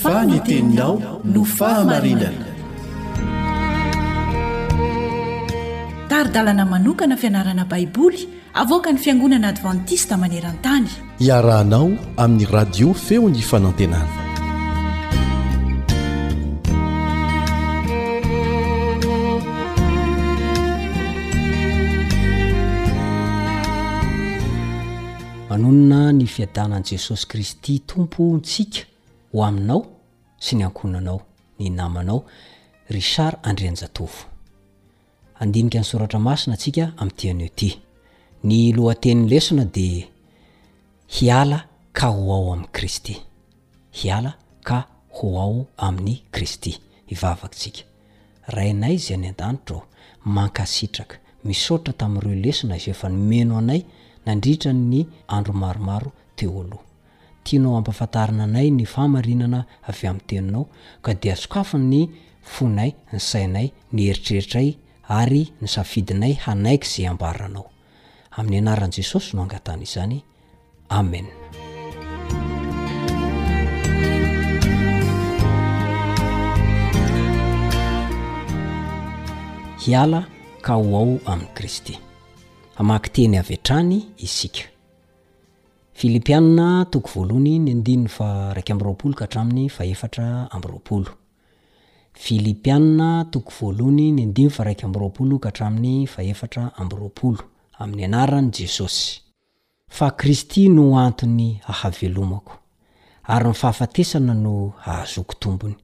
Fa ny teninao no fahamarinana. Tari-dalana manokana fianarana Baiboly avoakan'ny Fiangonana Advantista maneran-tany. Iarahanao amin'ny radio feo ny fanantenana. Manonona ny fiadanan'i Jesosy Kristy Tompo ntsika ho aminao sy ny ankohonanao, ny namanao Richard Andrianjatovo. Handinika ny soratra masina tsika amin'ity anio ity. Ny lohatenin'ny lesona dia Hiala ka ho ao amin'i Kristy. Hiala ka ho ao amin'i Kristy. Hivavaka tsika. Rainay izay any an-danitra ô, mankasitraka. Misaotra tamin'ireo lesona izay efa nomeno anay nandritra ny andro maromaro teo aloha. Tianao hampafantarina anay ny fahamarinana avy amin'ny Teninao, ka dia sokafy ny fonay, ny sainay, ny eritreritray ary ny safidinay hanaiky izay ambaranao. Amin'ny anaran'i Jesosy no angatahana izany. Amena. Hiala ka ho ao amin'i Kristy. Hamaky teny avy hatrany isika. Filipiana, toko voalohany, ny andininy faha-iraika amby roapolo ka hatramin'ny faha-efatra amby roapolo. Filipiana, toko voalohany, ny andininy faha-iraika amby roapolo ka hatramin'ny faha-efatra amby roapolo. Amin'ny anaran'i Jesosy. Fa Kristy no antony ahavelomako, ary ny fahafatesana no hahazoako tombony.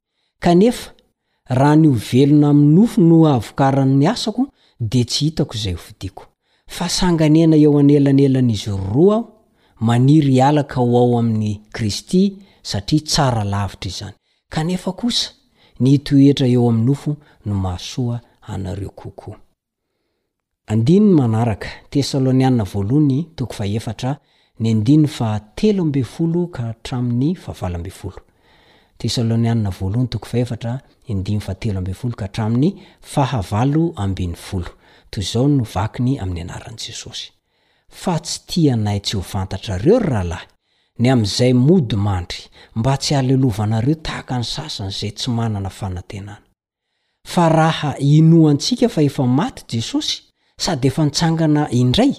Kanefa, raha ny ho velona amin'ny nofo no hahavokaran'ny asako, dia tsy hitako izay hofidiako. Fa sanganena eo anelanelan'izy roa aho, maniry hiala ka ho ao amin'i Kristy, satria tsara lavitra izany. Kanefa kosa, ny hitoetra eo amin'ny nofo no mahasoa anareo kokoa. Andininy manaraka, Tesaloniana Voalohany toko fahefatra, ny andininy faha telo ambin'ny folo ka hatramin'ny faha valo ambin'ny folo. Tesaloniana Voalohany toko fahefatra, andininy faha telo ambin'ny folo ka hatramin'ny faha valo ambin'ny folo. Toy izao no vakiny amin'ny anaran'i Jesosy, Fa tsy tianay tsy ho fantatrareo, ry rahalahy, ny amin'izay mody mandry, mba tsy halelovanareo tahaka ny sasany izay tsy manana fanantenana. Fa raha inoantsika fa efa maty Jesosy sady efa nitsangana indray,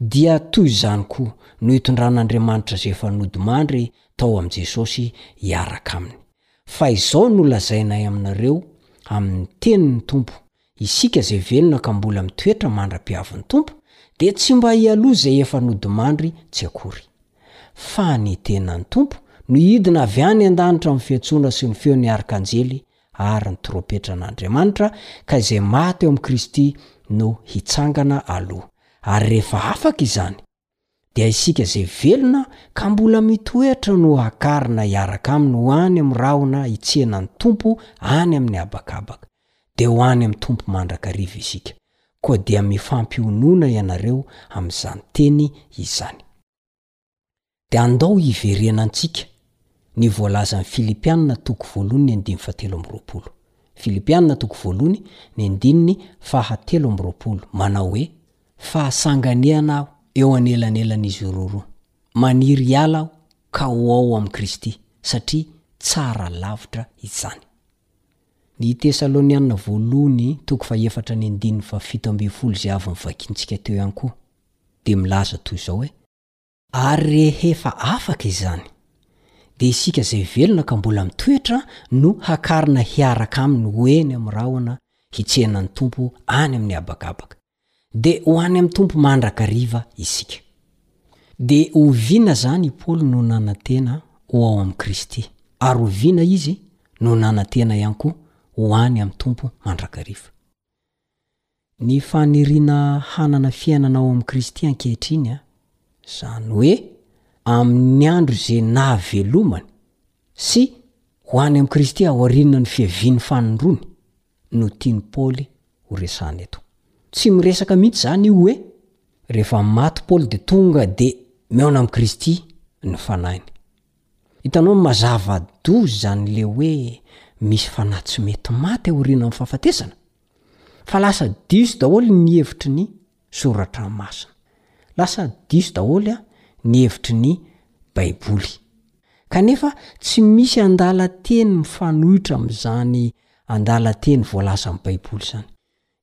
dia toy izany koa no itondran'Andriamanitra izay efa nodimandry tao amin'i Jesosy hiaraka Aminy. Fa izao no lazainay aminareo amin'ny tenin'ny Tompo, isika izay velona ka mbola mitoetra mandra-piavin'ny Tompo, dia tsy mba hialoha izay efa nodimandry tsy akory. Fa ny tenan'ny Tompo no hidina avy any an-danitra amin'ny fiantsoana sy ny feon'ny arkanjely ary ny trompetran'Andriamanitra, ka izay maty eo amin'i Kristy no hitsangana aloha. Ary rehefa afaka izany, dia isika izay velona ka mbola mitoetra no hakarina hiaraka aminy ho any amin'ny rahona hitsenan'ny Tompo any amin'ny habakabaka. Dia ho any amin'ny Tompo mandrakariva isika. Koa dia mifampionona ianareo amin'izany teny izany. Dia andao hiverena antsika ny voalazan'ny Filipianina toko voalohony ny andininy fahatelo amby roapolo. Filipianina toko voalohony ny andininy fahatelo amby roapolo, manao hoe, Fahasanganehana aho eo anelanelan'izy ireo roa. Maniry hiala aho ka ho ao amin'i Kristy, satria tsara lavitra izany. Ny Tesalonianina voalohony toko fahefatra ny andininy fahafito ambin'ny folo izay avy novakintsika teo ihany koa. dia milaza toy izao hoe. Ary rehefa afaka izany, dia isika izay velona ka mbola mitoetra no hakarina hiaraka Aminy ho eny amin'ny rahona hitsena ny Tompo any amin'ny habakabaka. Dia ho any amin'ny Tompo mandrakariva isika. Dia oviana izany i Paoly no nanantena ho ao amin'i Kristy, ary oviana izy no nanantena ihany koa ho any amin'ny Tompo mandrakariva? Ny faniriana hanana fiainana ao amin'i Kristy ankehitriny, izany hoe amin'ny andro izay nahavelomany, sy ho any amin'i Kristy aorianan'ny fiavian'ny fanindroany, no tian'i Paoly horesahana eto. Tsy miresaka mihitsy izany io hoe rehefa maty Paoly dia tonga dia mihaona amin'i Kristy ny fanahiny. Hitanao mazava doza zany le hoe misy fanahy tsy mety maty aorianan'ny fahafatesana? Fa lasa diso daholo ny hevitry ny soratra masina. Lasa diso daholo ny hevitry ny baiboly. Kanefa tsy misy andalan-teny mifanohitra amin'izany andalan-teny voalazan'ny baiboly izany.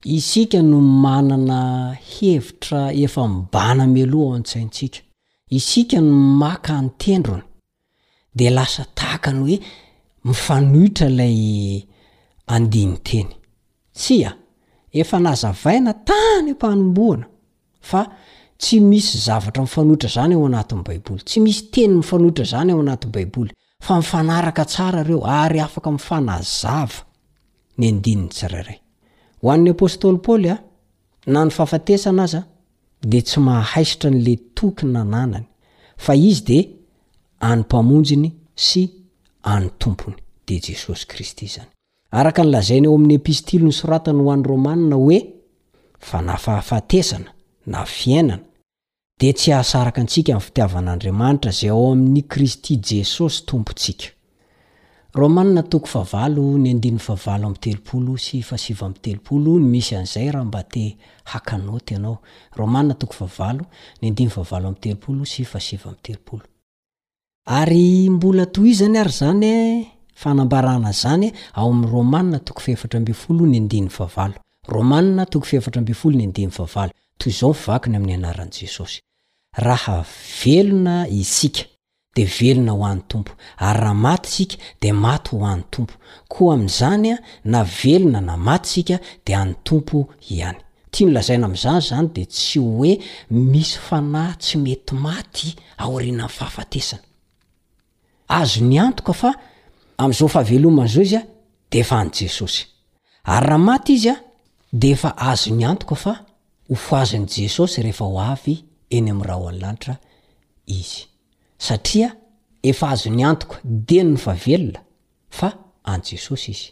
Isika no manana hevitra efa mibàna mialoha ao an-tsaintsika. Isika no maka an-tendrony. Dia lasa tahaka ny hoe mifanohitra ilay andinin-teny. Tsia, efa nazavaina tany am-panombohana. Fa tsy misy zavatra mifanohitra izany ao anatin'ny Baiboly. Tsy misy teny mifanohitra izany ao anaty Baiboly, fa mifanaraka tsara ireo ary afaka mifanazava ny andininy tsirairay. Ho an'ny apostoly Paoly, na ny fahafatesana aza dia tsy mahahaisotra an'ilay toky nananany, fa izy dia an'ny Mpamonjiny sy an'ny Tompony, dia Jesosy Kristy izany. Araka ny lazainy ao amin'ny Epistily nosoratany ho an'ny Romanina hoe, Fa na fahafatesana, na fiainana, dia tsy hahasaraka antsika amin'ny fitiavan'Andriamanitra izay ao amin'i Kristy Jesosy Tompontsika. Romanina toko fahavalo, ny andininy fahavalo amby telopolo sy fahasivy amby telopolo no misy an'izay raha mba te haka naoty ianao. Romanina toko fahavalo, ny andininy fahavalo amby telopolo sy fahasivy amby telopolo. Ary mbola tohizany ary izany e fanambarana izany ao amin'ny Romana toko fahefatra ambin'ny folo ny andininy fahavalo. Romana toko fahefatra ambin'ny folo ny andininy fahavalo. Toy izao ny vakiny amin'ny anaran'i Jesosy. Raha velona isika, dia velona ho an'ny Tompo, ary raha maty isika, dia maty ho an'ny Tompo. Koa amin'izany, na velona na maty isika, dia an'ny Tompo ihany. Tiany lazaina amin'izany izany dia tsy hoe misy fanahy tsy mety maty aorianan'ny fahafatesana. Azony antoka fa amin'izao fahavelomany izao izy dia efa any Jesosy. Ary raha maty izy dia efa azony antoka fa hofohazin'i Jesosy rehefa ho avy eny amin'ny rahon'ny lanitra izy. Satria efa azony antoka dieny fa velona fa any Jesosy izy.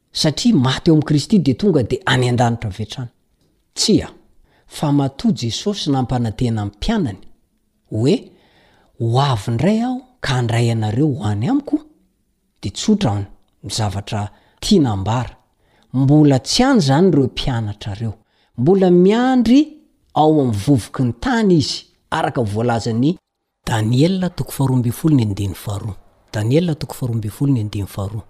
Satria maty ao amin'i Kristy dia tonga dia any an-danitra avy hatrany? Tsia, fa matoa Jesosy nampanantena ny mpianany hoe, Ho avy indray Aho ka handray anareo ho any Amiko, dia tsotra ny zavatra tiana hambara, mbola tsy any izany ireo mpianatrareo. Mbola miandry ao amin'ny vovoky ny tany izy, araka ny voalazan'i Daniela toko faharoa ambin'ny folo ny andininy faharoa Daniela toko faharoa ambin'ny folo ny andininy faharoa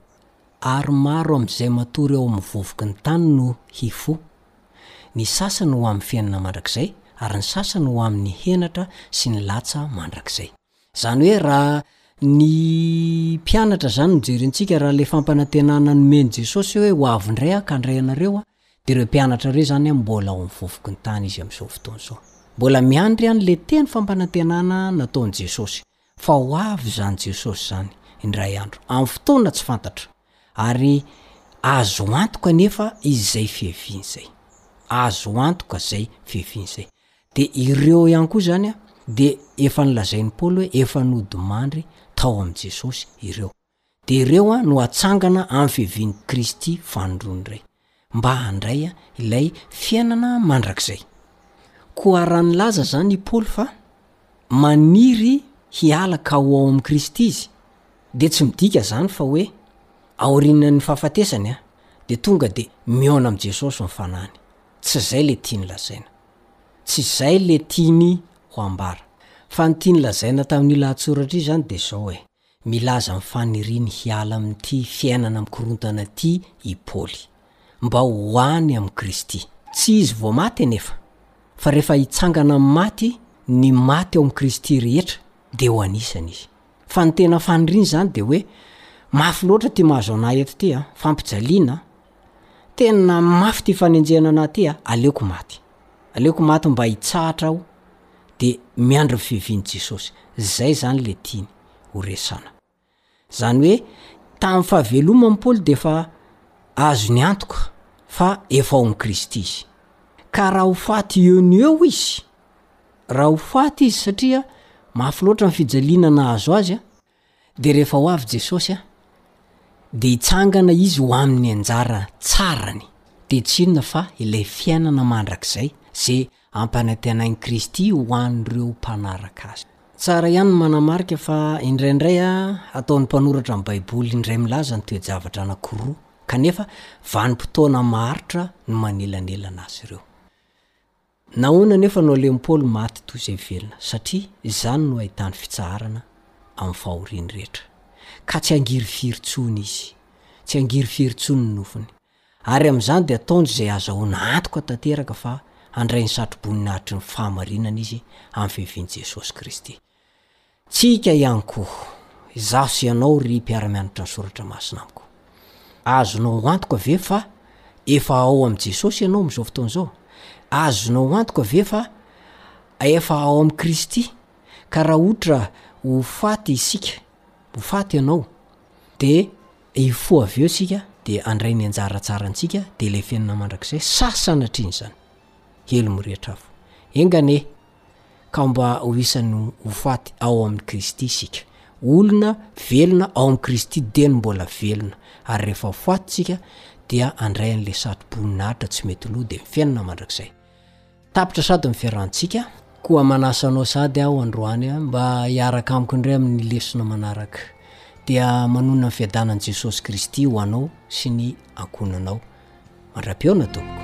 Ary maro amin' izay matory ao amin' ny vovoky ny tany no hifo, ny sasany ho amin' ny fiainana mandrakizay, ary ny sasany ho amin' ny henatra sy ny latsa mandrakizay. Izany hoe raha ny mpianatra izany no jerentsika, raha ilay fampanantenana nomen'i Jesosy hoe ho avy indray aho ka handray anareo, Dia ireo mpianatra ireo izany an, mbola ao amin'ny vovokin-tany izy amin'izao fotoana izao. Mbola miandry an ilay teny fampanantenana nataon'i Jesosy, fa ho avy izany Jesosy izany, indray andro, amin'ny fotoana tsy fantatra. Ary azo antoka anefa izay fiaviany izay. Azo antoka izay fiaviany izay. Dia ireo ihany koa izany an, dia efa nolazain'i Paoly hoe efa nodimandry tao amin'i Jesosy ireo. Dia ireo no hatsangana amin'ny fiavian'i Kristy fanindroany indray, mba handray ilay fiainana mandrakizay. Koa raha nilaza izany i Paoly fa maniry hiala ka ho ao amin'i Kristy izy, dia tsy midika izany fa hoe aorianan'ny fahafatesany dia tonga dia mihaona amin'i Jesosy ny fanahiny. Tsy izay ilay tiany lazaina. Tsy izay ilay tiany ho ambara. Fa ny tiany lazaina tamin'io lahatsoratra io izany dia izao e, Milaza ny faniriany hiala amin'ity fiainana mikorontana ity i Paoly, mba ho any amin'i Kristy. Tsy izy vao maty anefa, fa rehefa hitsangana amin'ny maty ny maty ao amin'i Kristy rehetra, dia ho anisany izy. Fa ny tena faniriany izany dia hoe, Mafy loatra ity mahazo an'ahy eto ity an! Fampijaliana an! Tena mafy ty fanenjehana anah ty a! Aleoko maty! Aleoko maty mba hitsahatra aho de miandry ny fiavian'i Jesosy! Zay zany le tiany ho resana! Zany hoe tamin'ny fahaveloman'i Paoly dia efa azony antoka fa efa ao amin'i Kristy izy. Ka raha ho faty eo no eo izy, raha ho faty izy satria mafy loatra ny fijaliana nahazo azy a! Dia rehefa ho avy Jesosy an, dia hitsangana Izy ho amin'ny anjara tsarany, dia tsy inona fa ilay fiainana mandrakizay ze ampanantenain'i Kristy ho an'ireo mpanaraka Azy. Tsara ihany ny manamarika fa indraindray ataon'ny mpanoratra ny Baiboly indray milaza ny toe-javatra anankiroa, kanefa vanim-potoana maharitra no manelanelana azy ireo. Nahoana anefa no aleon'i Paoly maty toy izay velona? Satria izany no ahitany fitsaharana amin'ny fahoriany rehetra, ka tsy hangirifiry intsony izy, tsy hangirifiry intsony ny nofony. Ary amin'izany dia ataony izay ahazahoana antoka tanteraka fa handray ny satroboninahitry ny fahamarinana izy amin'ny fiavian'i Jesosy Kristy. Tsika ihany koa, izaho sy ianao ry mpiara-mianatra ny soratra masina amiko. Azonao antoka ve fa efa ao amin'i Jesosy ianao amin'izao fotoana izao? Azonao antoka ve fa efa ao amin'i Kristy? Ka raha ohatra ho faty isika, ho faty ianao, dia hifoha avy eo isika, dia handray ny anjara tsara antsika, dia ilay fiainana mandrakizay, sa sanatria an'izany? Helo mirehitra afo. Enga anie! ka mba ho isan'ny ho faty ao amin'i Kristy isika. Olona velona ao amin'i Kristy dia no mbola velona, ary rehefa ho faty isika dia handray an'ilay satroboninahitra tsy mety lo, dia ny fiainana mandrakizay. Tapitra sady ny fiarahantsika. Koa manasa anao sady aho androany mba hiaraka amiko indray amin'ny lesona manaraka. Dia manonona ny fiadanan'i Jesosy Kristy ho anao sy ny ankohonanao. Mandra-pihaona tompoko.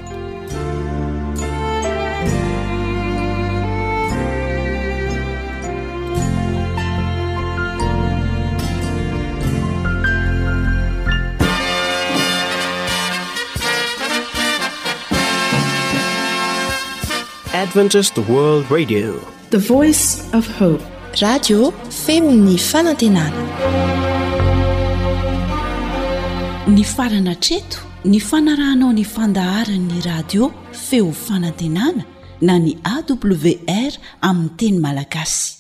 Adventist World Radio The voice of hope. Radio feo ny fanantenana. Nifarana hatreto ny fanarahanao ny fandaharan'ny radio feo fanantenana na ny AWR amin'ny teny malagasy.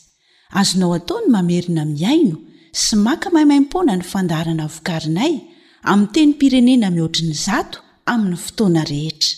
Azonao atao ny mamerina mihaino sy maka maimaimpoana ny fandaharana vokarinay amin'ny tenim-pirenena mihoatry ny zato amin'ny fotoana rehetra.